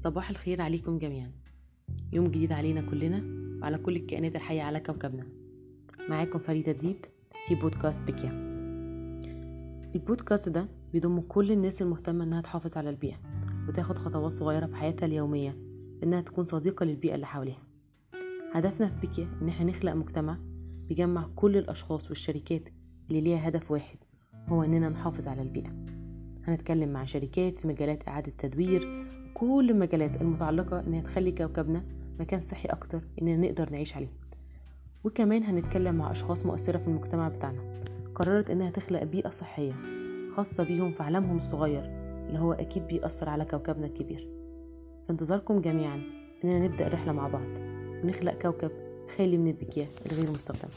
صباح الخير عليكم جميعا. يوم جديد علينا كلنا وعلى كل الكائنات الحية على كوكبنا. معاكم فريدة ديب في بودكاست بكيا. البودكاست ده بيضم كل الناس المهتمة إنها تحافظ على البيئة وتاخد خطوات صغيرة في حياتها اليومية إنها تكون صديقة للبيئة اللي حواليها. هدفنا في بيكيا إن إحنا نخلق مجتمع بيجمع كل الأشخاص والشركات اللي ليها هدف واحد هو إننا نحافظ على البيئة. هنتكلم مع شركات في مجالات إعادة تدوير كل المجالات المتعلقة إنها تخلي كوكبنا مكان صحي أكتر إننا نقدر نعيش عليه. وكمان هنتكلم مع أشخاص مؤثرة في المجتمع بتاعنا. قررت إنها تخلق بيئة صحية خاصة بيهم في عالمهم الصغير اللي هو أكيد بيأثر على كوكبنا الكبير. في انتظاركم جميعا إننا نبدأ رحلة مع بعض ونخلق كوكب خالي من البكية الغير مستخدمة